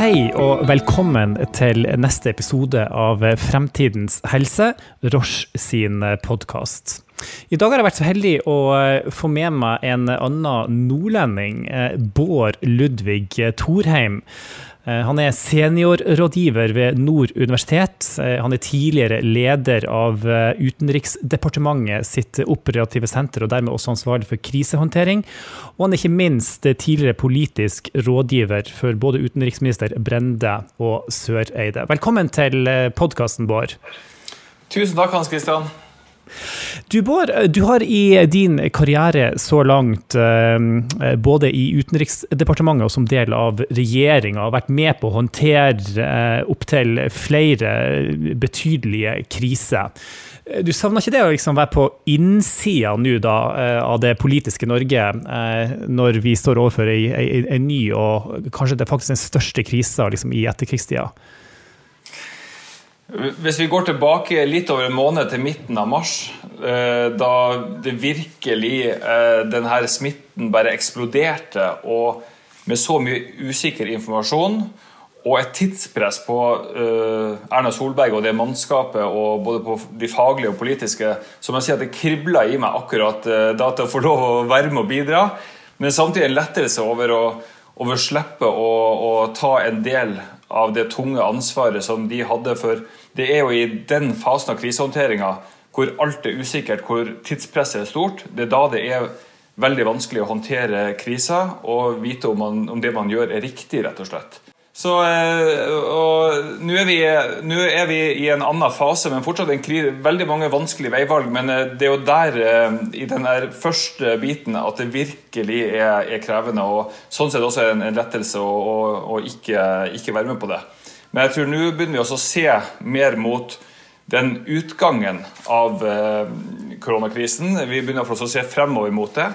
Hei og velkommen til neste episode av Fremtidens helse, Roche sin podkast. I dag har jeg vært så heldig å få med meg en annen nordlending, Bård Ludvig Thorheim. Eh, han er seniorrådgiver ved Nord universitet. Eh, han er tidligere leder av eh, Utenriksdepartementet sitt operative senter, og dermed også ansvarlig for krisehåndtering. Og han er ikke minst tidligere politisk rådgiver for både utenriksminister Brende og Søreide. Velkommen til podkasten, Bård. Tusen takk, Hans Christian. Du Bård, du har i din karriere så langt, eh, både i Utenriksdepartementet og som del av regjeringa, vært med på å håndtere eh, opptil flere betydelige kriser. Du savner ikke det å liksom være på innsida nå da, eh, av det politiske Norge, når vi står overfor en ny og kanskje det er faktisk den største krisa liksom, i etterkrigstida? Hvis vi går tilbake litt over en måned til midten av mars, eh, da det virkelig eh, denne smitten bare eksploderte, og med så mye usikker informasjon og et tidspress på eh, Erna Solberg og det mannskapet, og både på de faglige og politiske, som jeg sier at det kribla i meg akkurat da til å få lov å være med og bidra, men samtidig en lettelse over å, over å slippe å, å ta en del av det tunge ansvaret som de hadde for det er jo i den fasen av krisehåndteringa hvor alt er usikkert, hvor tidspresset er stort. Det er da det er veldig vanskelig å håndtere kriser og vite om, man, om det man gjør er riktig, rett og slett. Så eh, Nå er, er, vi i en annen fase, men fortsatt krig, veldig mange vanskelige veivalg. Men eh, det er jo der, eh, i den første biten, at det virkelig er, er krevende. Og sånn sett også en, en lettelse å, å, å ikke, ikke være med på det. Men jeg tror nå begynner vi også å se mer mot den utgangen av eh, koronakrisen. Vi begynner å se fremover mot det.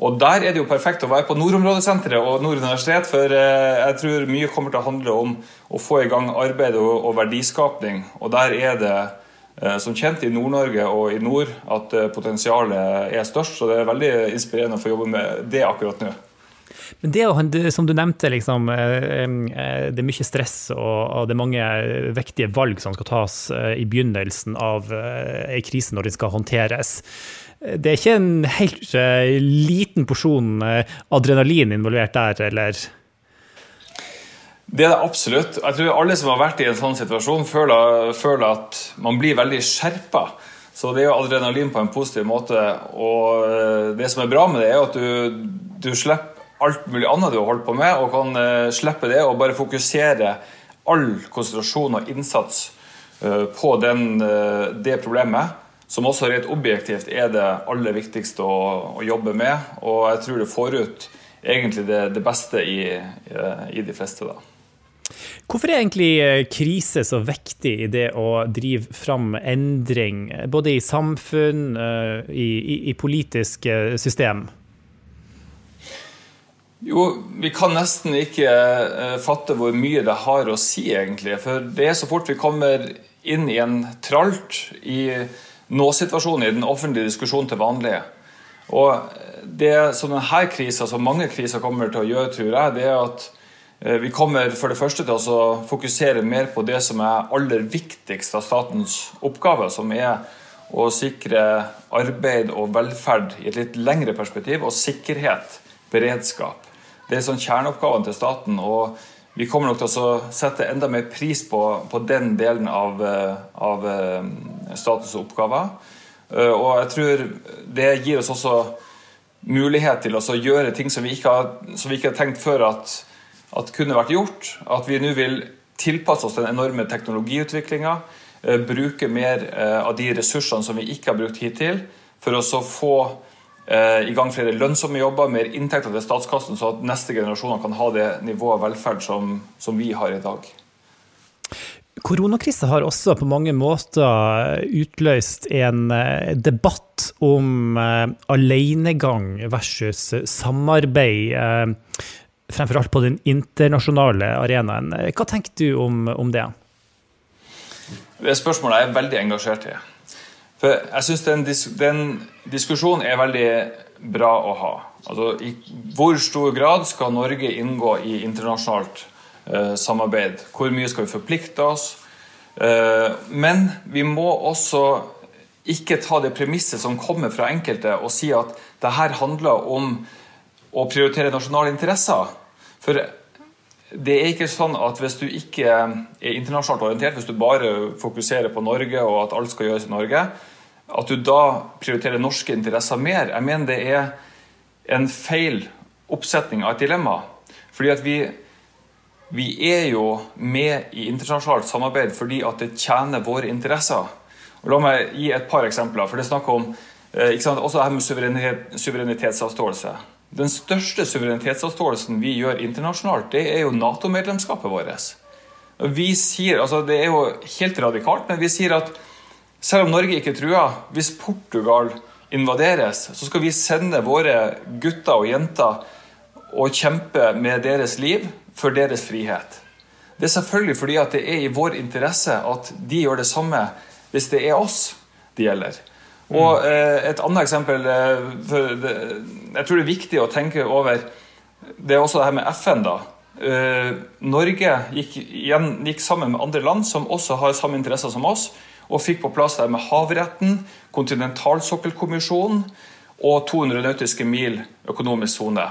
Og Der er det jo perfekt å være på Nordområdesenteret og Nord universitet, for eh, jeg tror mye kommer til å handle om å få i gang arbeid og, verdiskapning. Og der er det eh, som kjent i Nord-Norge og i nord at potensialet er størst. Så det er veldig inspirerende å få jobbe med det akkurat nå. Men det, som du nevnte, liksom, eh, eh, det er mye stress og det er mange vektige valg som skal tas eh, i begynnelsen av ei krise når den skal håndteres. Det er ikke en helt liten porsjon adrenalin involvert der, eller? Det er det absolutt. Jeg tror alle som har vært i en sånn situasjon, føler, føler at man blir veldig skjerpa. Så det er jo adrenalin på en positiv måte. Og det som er bra med det, er at du, du slipper alt mulig annet du har holdt på med, og kan uh, slippe det og bare fokusere all konsentrasjon og innsats uh, på den, uh, det problemet, som også rett objektivt er det aller viktigste å, å, jobbe med. Og jeg tror det får ut egentlig det, det beste i, i, de fleste. da. Hvorfor er egentlig krise så viktig i det å drive fram endring, både i samfunn, i, i, i politiske system? Jo, vi kan nesten ikke uh, fatte hvor mye det har å si, egentlig. For det er så fort vi kommer inn i en tralt i nå-situasjonen i den offentlige diskusjonen til vanlig. Og det som denne krisa, som mange kriser kommer til å gjøre, tror jeg, det er at uh, vi kommer for det første til å fokusere mer på det som er aller viktigst av statens oppgaver, som er å sikre arbeid og velferd i et litt lengre perspektiv, og sikkerhet, beredskap. Det er sånn kjerneoppgaven til staten. og vi kommer nok til å sette enda mer pris på, på den delen av, eh, av, eh, statens oppgaver. Eh, og jeg tror det gir oss også mulighet til å gjøre ting som vi ikke har, vi ikke har tenkt før at, at, kunne vært gjort. At vi nå vil tilpasse oss den enorme teknologiutviklinga. Bruke mer av de ressursene som vi ikke har brukt hittil, for å få i gang flere lønnsomme jobber, mer inntekter til statskassen, så at neste generasjoner kan ha det nivået av velferd som, som vi har i dag. Koronakrisa har også på mange måter utløst en eh, debatt om uh, alenegang versus samarbeid, fremfor alt på den internasjonale arenaen. Hva tenker du om, om det? Det spørsmålet er jeg veldig engasjert i. For jeg syns den, den, diskusjonen er veldig bra å ha. Altså, I hvor stor grad skal Norge inngå i internasjonalt samarbeid. Hvor mye skal vi forplikte oss? Men vi må også ikke ta det premisset som kommer fra enkelte, og si at det her handler om å prioritere nasjonale interesser. For det er ikke sånn at hvis du ikke er internasjonalt orientert, hvis du bare fokuserer på Norge og at alt skal gjøres i Norge, at du da prioriterer norske interesser mer. Jeg mener det er en feil oppsetning av et dilemma. Fordi at vi, vi er jo med i internasjonalt samarbeid fordi at det tjener våre interesser. Og la meg gi et par eksempler. for det er snakk om eh, sant, Også her med suverenitet, suverenitetsavståelse. Den største suverenitetsavståelsen vi gjør internasjonalt, det er jo Nato-medlemskapet vårt. Vi sier, altså Det er jo helt radikalt, men vi sier at selv om Norge ikke truer, hvis Portugal invaderes, så skal vi sende våre gutter og jenter og kjempe med deres liv for deres frihet. Det er selvfølgelig fordi at det er i vår interesse at de gjør det samme hvis det er oss det gjelder. Og eh, Et annet eksempel eh, det, Jeg tror det er viktig å tenke over Det er også det her med FN. da. Eh, Norge gikk, igjen, gikk, sammen med andre land som også har samme interesser som oss, og fikk på plass det her med havretten, kontinentalsokkelkommisjonen og 200 nautiske mil økonomisk sone.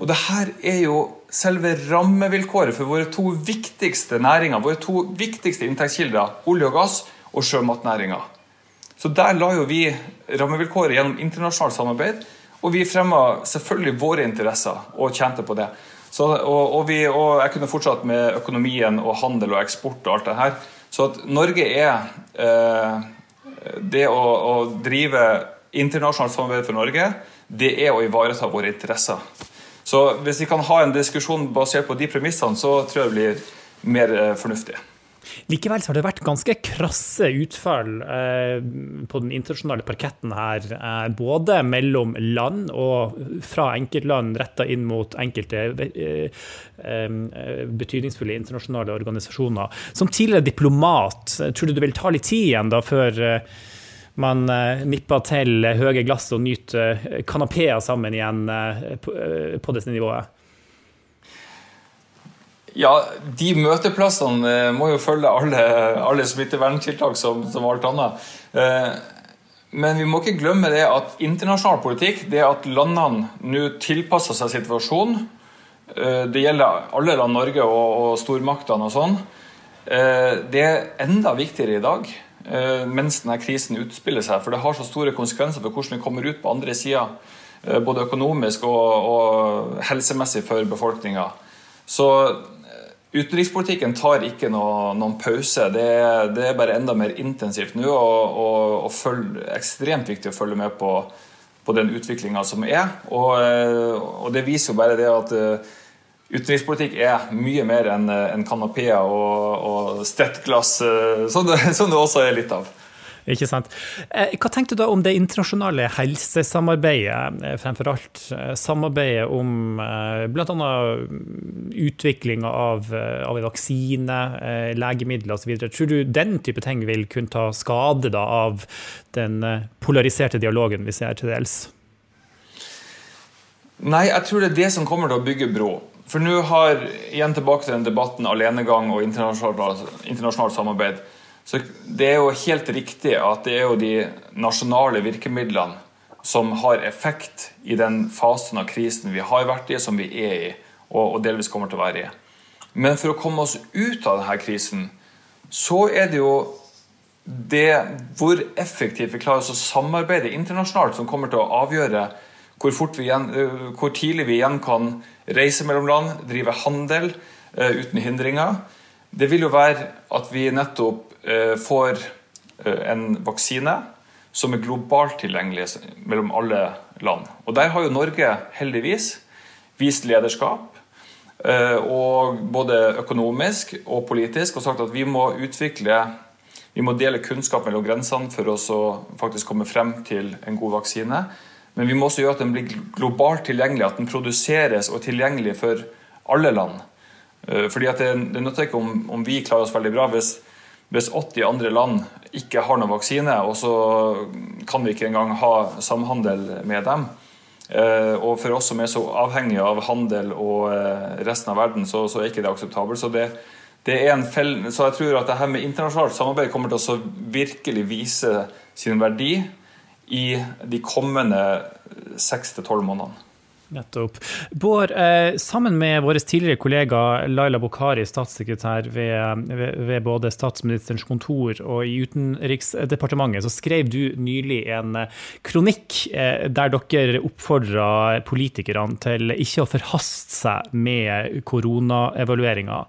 Og det her er jo selve rammevilkåret for våre to viktigste næringer, våre to viktigste inntektskilder, olje og gass og sjømatnæringa. Så der la jo vi rammevilkåret gjennom internasjonalt samarbeid. Og vi fremma selvfølgelig våre interesser og tjente på det. Så, og, og, vi, og, jeg kunne fortsatt med økonomien og handel og eksport og alt det her. Så at Norge er eh, Det å, å, drive internasjonalt samarbeid for Norge, det er å ivareta våre interesser. Så hvis vi kan ha en diskusjon basert på de premissene, så tror jeg det blir mer eh, fornuftig. Likevel har det vært ganske krasse utfall eh, på den internasjonale parketten her. Eh, både mellom land og fra enkeltland retta inn mot enkelte eh, betydningsfulle internasjonale organisasjoner. Som tidligere diplomat, tror du det vil ta litt tid igjen da før man nipper til høye glass og nyter kanapeer sammen igjen på dette nivået? Ja, de møteplassene eh, må jo følge alle, alle smitteverntiltak som, som, alt annet. Eh, men vi må ikke glemme det at internasjonal politikk, det at landene nå tilpasser seg situasjonen eh, Det gjelder alle land, Norge og, og stormaktene og sånn. Det er enda viktigere i dag mens denne krisen utspiller seg. For det har så store konsekvenser for hvordan vi kommer ut på andre sida. Både økonomisk og, og helsemessig for befolkninga. Så Utenrikspolitikken tar ikke noe, noen pause. Det, det, er bare enda mer intensivt nå. Og, og, og følge, ekstremt viktig å følge med på, på den utviklinga som er. Og, eh, og, det viser jo bare det at uh, utenrikspolitikk er mye mer enn en kanapeer og, og stettglass, som, som det også er litt av. Ikke sant. Eh, hva tenkte du da om det internasjonale helsesamarbeidet, eh, fremfor alt eh, samarbeidet om bl.a. utvikling av, av vaksine, legemidler osv. Tror du den type ting vil kunne ta skade da, av den polariserte dialogen vi ser til dels? Nei, jeg tror det er det som kommer til å bygge bro. For nå har, igjen tilbake til den debatten alenegang og internasjonalt, internasjonalt samarbeid. Så Det er jo helt riktig at det er jo de nasjonale virkemidlene som har effekt i den fasen av krisen vi har vært i, som vi er i, og, delvis kommer til å være i. Men for å komme oss ut av denne krisen, så er det jo det hvor effektivt vi klarer oss å samarbeide internasjonalt, som kommer til å avgjøre hvor, igjen, hvor tidlig vi igjen kan reise mellom land, drive handel uh, uten hindringer. Det vil jo være at vi nettopp Eh, får eh, en vaksine som er globalt tilgjengelig mellom alle land. Og Der har jo Norge heldigvis vist lederskap, eh, og både økonomisk og politisk, og sagt at vi må utvikle vi må dele kunnskap mellom grensene for oss å faktisk komme frem til en god vaksine. Men vi må også gjøre at den blir globalt tilgjengelig, at den produseres og er tilgjengelig for alle land. Fordi at Det, det nytter ikke om, om vi klarer oss veldig bra hvis hvis 80 andre land ikke har noen vaksine, og så kan vi ikke engang ha samhandel med dem, Og for oss som er så avhengige av handel og resten av verden, så, så er ikke det akseptabelt. Så det, det er en fel så jeg tror at det her med internasjonalt samarbeid kommer til å virkelig vise sin verdi i de kommende seks til tolv månedene. Nettopp. Bård, eh, sammen med vår tidligere kollega Laila Bokhari, statssekretær ved, ved, både statsministerens kontor og i Utenriksdepartementet, så skrev du nylig en eh, kronikk eh, der dere oppfordra politikerne til ikke å forhaste seg med koronaevalueringa.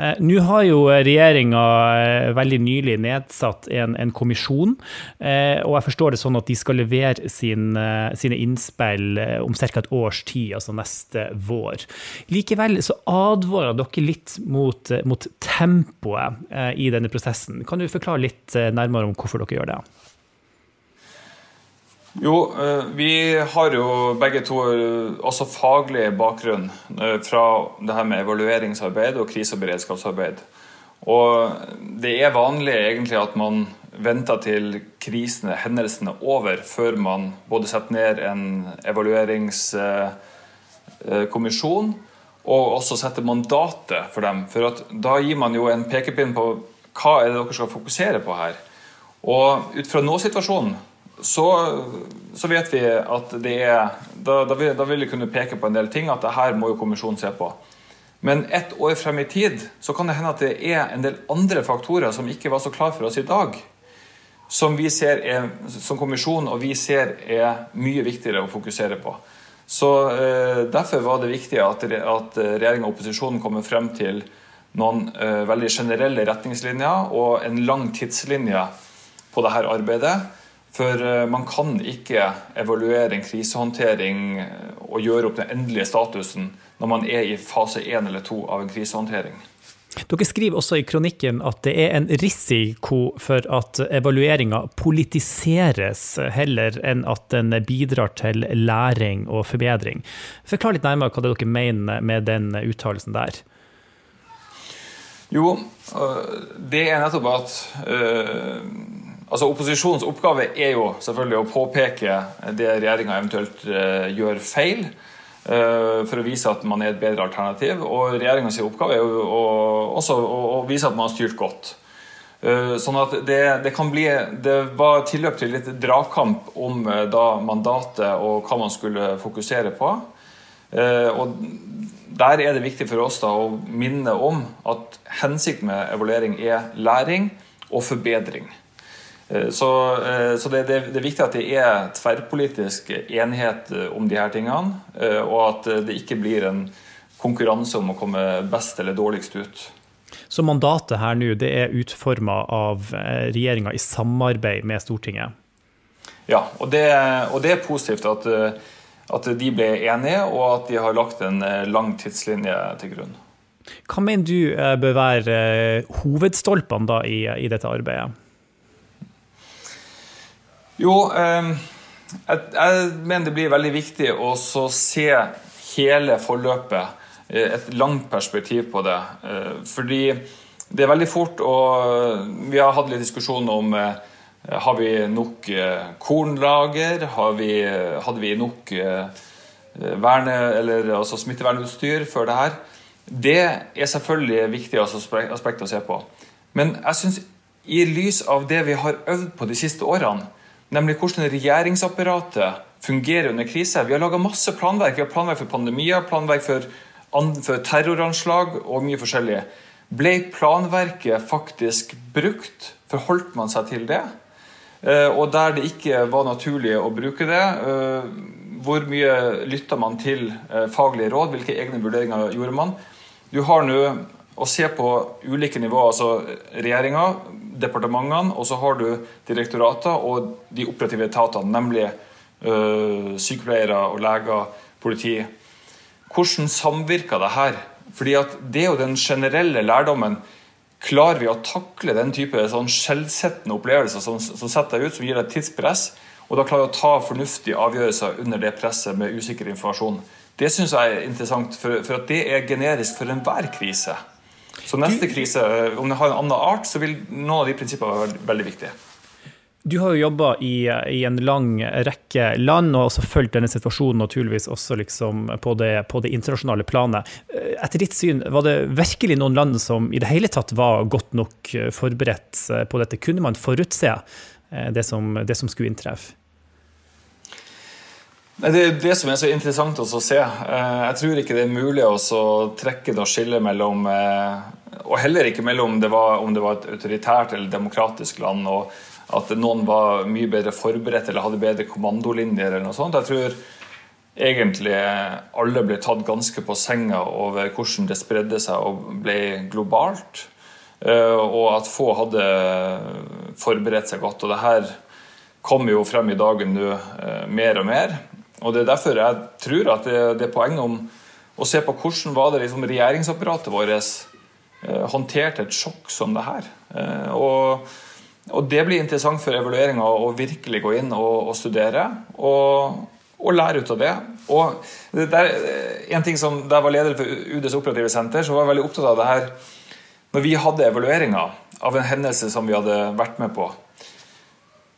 Eh, nå har jo regjeringa eh, veldig nylig nedsatt en, en, kommisjon, eh, og jeg forstår det sånn at de skal levere sin, sine innspill om ca. et års tid, altså neste vår. Likevel så advarer dere litt mot, mot tempoet i denne prosessen. Kan du forklare litt nærmere om hvorfor dere gjør det? Jo, eh, vi har jo begge to eh, også faglig bakgrunn eh, fra det her med evalueringsarbeid og krise- og beredskapsarbeid. Og det er vanlig egentlig at man venter til krisene, hendelsene, over før man både setter ned en evalueringskommisjon og også setter mandatet for dem. For da gir man jo en pekepinn på hva er det dere skal fokusere på her. Og ut fra nå-situasjonen så, så, vet vi at det er da, da, vil, da, vil, vi kunne peke på en del ting at det her må jo kommisjonen se på. Men ett år frem i tid så kan det hende at det er en del andre faktorer som ikke var så klar for oss i dag. Som vi ser er, som kommisjon og vi ser er mye viktigere å fokusere på. Så eh, Derfor var det viktig at, at regjeringa og opposisjonen kommer frem til noen eh, veldig generelle retningslinjer og en lang tidslinje på dette arbeidet for eh, man kan ikke evaluere en krisehåndtering eh, og gjøre opp den endelige statusen når man er i fase én eller to av en krisehåndtering. Dere skriver også i kronikken at det er en risiko for at evalueringa politiseres heller enn at den bidrar til læring og forbedring. Forklar litt nærmere hva dere mener med den uttalelsen der. Jo, øh, det er nettopp at Altså Opposisjonens oppgave er jo selvfølgelig å påpeke det regjeringa eventuelt uh, gjør feil, uh, for å vise at man er et bedre alternativ. Og regjeringas oppgave er jo også å, vise at man har styrt godt. Uh, sånn at det, det, kan bli Det var tilløp til litt dragkamp om da mandatet og hva man skulle fokusere på. og der er det viktig for oss da å minne om at hensikten med evaluering er læring og forbedring. Eh, så, eh, så det, det, er viktig at det er tverrpolitisk enighet eh, om de her tingene, og at det ikke blir en konkurranse om å komme best eller dårligst ut. Så mandatet her nå det er utforma av regjeringa i samarbeid med Stortinget? Ja, og det, og det er positivt at, at, de ble enige, og at de har lagt en lang tidslinje til grunn. Hva mener du bør være hovedstolpene i, i dette arbeidet? Jo, ehm, jeg, mener det blir veldig viktig å se hele forløpet. Eh, et langt perspektiv på det. Eh, fordi det er veldig fort å Vi har hatt litt diskusjon om eh, har vi nok kornlager? Vi, hadde vi nok verne, eller, altså smittevernutstyr før det her? Det er selvfølgelig viktige aspekter å se på. Men jeg syns i lys av det vi har øvd på de siste årene, nemlig hvordan regjeringsapparatet fungerer under krise. Vi har laga masse planverk. Vi har planverk for pandemier, planverk for, for terroranslag og mye forskjellig. Ble planverket faktisk brukt? Forholdt man seg til det? Eh, og der det ikke var naturlig å bruke det, eh, hvor mye lytta man til eh, faglige råd? Hvilke egne vurderinger gjorde man? Du har nå å se på ulike nivåer, altså regjeringa, departementene, og så har du direktorater og de operative etatene, nemlig øh, sykepleiere og leger, politi. Hvordan samvirker det her? Fordi Det er jo den generelle lærdommen. Klarer vi å takle den type sånn skjellsettende opplevelser som, som, setter deg ut, som gir deg tidspress, og da klarer vi å ta fornuftige avgjørelser under det presset med usikker informasjon? Det syns jeg er interessant, for, for det er generisk for enhver krise. Så neste krise, om det har en annen art, så vil noen av de prinsippene være veldig viktige. Du har jo jobba i, i, en lang rekke land, og også fulgt denne situasjonen naturligvis også liksom på, det, på, det, internasjonale planet. Etter ditt syn, var det virkelig noen land som i det hele tatt var godt nok forberedt på dette? Kunne man forutse det som, det som skulle inntreffe? Det er det som er så interessant å se. Jeg tror ikke det er mulig å trekke det og skille mellom Og heller ikke mellom det var, om det var et autoritært eller demokratisk land. og at noen var mye bedre forberedt eller hadde bedre kommandolinjer. eller noe sånt. Jeg tror egentlig alle ble tatt ganske på senga over hvordan det spredde seg og ble globalt. Eh, og at få hadde forberedt seg godt. Og det her kommer jo frem i dagen nå eh, mer og mer. Og det er derfor jeg tror at det, det er poeng om å se på hvordan var det liksom regjeringsapparatet vårt eh, håndterte et sjokk som det her. Og og Det blir interessant for evalueringa å virkelig gå inn og, og studere. Og, og, lære ut av det. Og det der, en ting som, Da jeg var leder for UDs operative senter, så var jeg veldig opptatt av det her Når vi hadde evalueringa av en hendelse som vi hadde vært med på,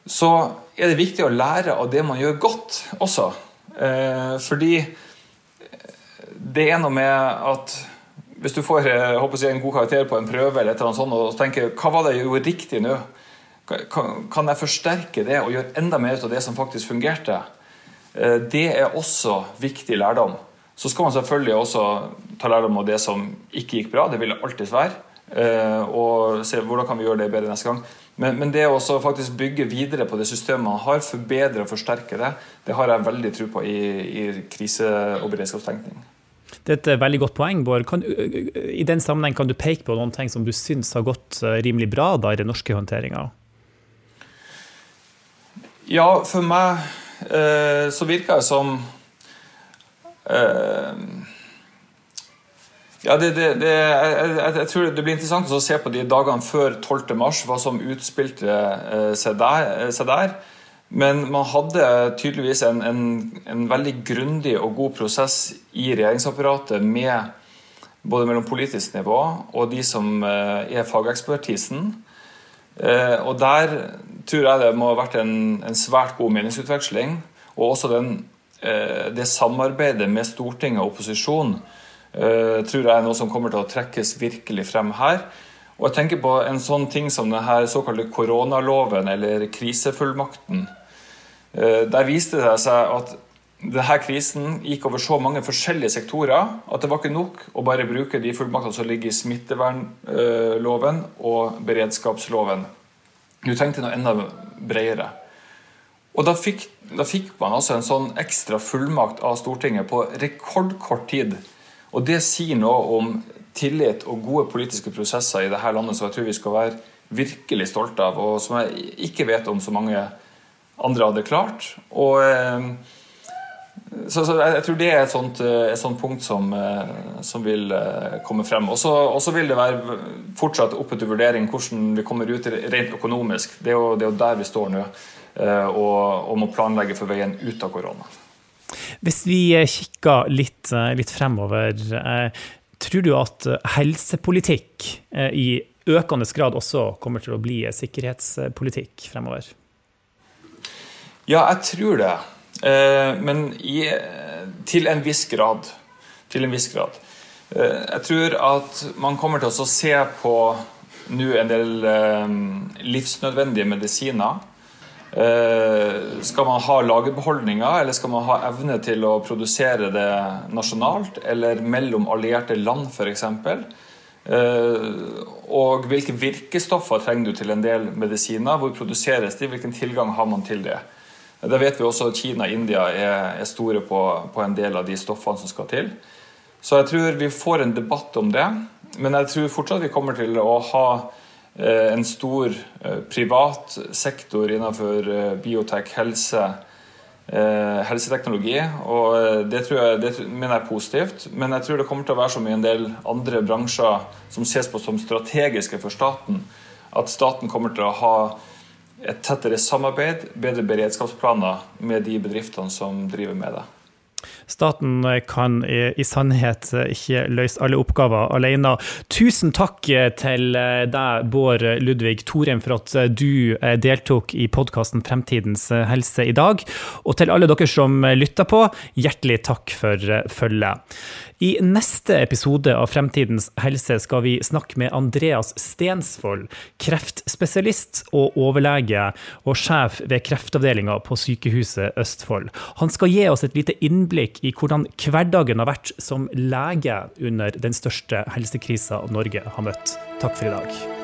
så er det viktig å lære av det man gjør godt også. Eh, fordi det er noe med at hvis du får jeg å si, en god karakter på en prøve, eller et eller annet sånt, og tenker hva var det jeg gjorde riktig nå? Kan jeg forsterke det og gjøre enda mer av det som faktisk fungerte? Eh, det er også viktig lærdom. Så skal man selvfølgelig også ta lærdom av det som ikke gikk bra. Det vil det alltids være. Eh, og se hvordan kan vi gjøre det bedre neste gang. Men, men det å faktisk bygge videre på det systemet man har, forbedre og forsterke det, det har jeg veldig tro på i, i krise- og beredskapstenkning. Det er et veldig godt poeng, Bård. Kan, I den sammenheng kan du peke på noen ting som du syns har gått eh, rimelig bra da, i den norske håndteringa? Ja, for meg eh, så virker det som eh, ja, det, det, det, jeg, jeg, tror det blir interessant å se på de dagene før 12. mars, hva som utspilte eh, seg, der, eh, seg, der, Men man hadde tydeligvis en, en, en veldig grundig og god prosess i regjeringsapparatet med både mellom politisk nivå og de som eh, er fagekspertisen. Og der tror jeg det må ha vært en, en svært god meningsutveksling. Og også den, det samarbeidet med Stortinget og opposisjon eh, tror jeg er noe som kommer til å trekkes virkelig frem her. Og jeg tenker på en sånn ting som denne såkalte koronaloven, eller krisefullmakten. Eh, der viste det seg at denne krisen gikk over så mange forskjellige sektorer at det var ikke nok å bare bruke de fullmaktene som ligger i smittevernloven og beredskapsloven. Du trengte noe enda bredere. Og da fikk, da fikk, man altså en sånn ekstra fullmakt av Stortinget på rekordkort tid. Og det sier noe om tillit og gode politiske prosesser i dette landet som jeg tror vi skal være virkelig stolte av, og som jeg ikke vet om så mange andre hadde klart. Og eh, så, så jeg, tror det er et sånt, eh, et sånt punkt som, eh, som, vil komme frem. Og så vil det være fortsatt oppe til vurdering hvordan vi kommer ut rent økonomisk. Det er jo, det er jo der vi står nå, og, og, må planlegge for veien ut av korona. Hvis vi kikker litt, litt fremover, tror du at helsepolitikk i økende grad også kommer til å bli sikkerhetspolitikk fremover? Ja, jeg tror det. Eh, men i, til en viss grad. Til en viss grad. Eh, jeg tror at man kommer til å se på nå en del eh, livsnødvendige medisiner. Skal man ha lagerbeholdninger, eller skal man ha evne til å produsere det nasjonalt eller mellom allierte land, f.eks.? Og hvilke virkestoffer trenger du til en del medisiner? Hvor produseres de? Hvilken tilgang har man til det? Da vet vi også at Kina og India er, store på, en del av de stoffene som skal til. Så jeg tror vi får en debatt om det. Men jeg tror fortsatt vi kommer til å ha eh, en stor eh, privat sektor innenfor eh, biotek, helse, eh, helseteknologi. Og eh, det, tror jeg, det mener jeg er positivt. Men jeg tror det kommer til å være som i en del andre bransjer som ses på som strategiske for staten, at staten kommer til å ha et tettere samarbeid, bedre beredskapsplaner med de bedriftene som driver med det. Staten kan i sannhet ikke løse alle oppgaver alene. Tusen takk til deg, Bård Ludvig Thorheim, for at du deltok i podkasten Fremtidens helse i dag. Og til alle dere som lytter på, hjertelig takk for følget. I neste episode av Fremtidens helse skal vi snakke med Andreas Stensvold, kreftspesialist og overlege og sjef ved kreftavdelinga på Sykehuset Østfold. Han skal gi oss et lite innblikk i hvordan hverdagen har vært som lege under den største helsekrisa Norge har møtt. Takk for i dag.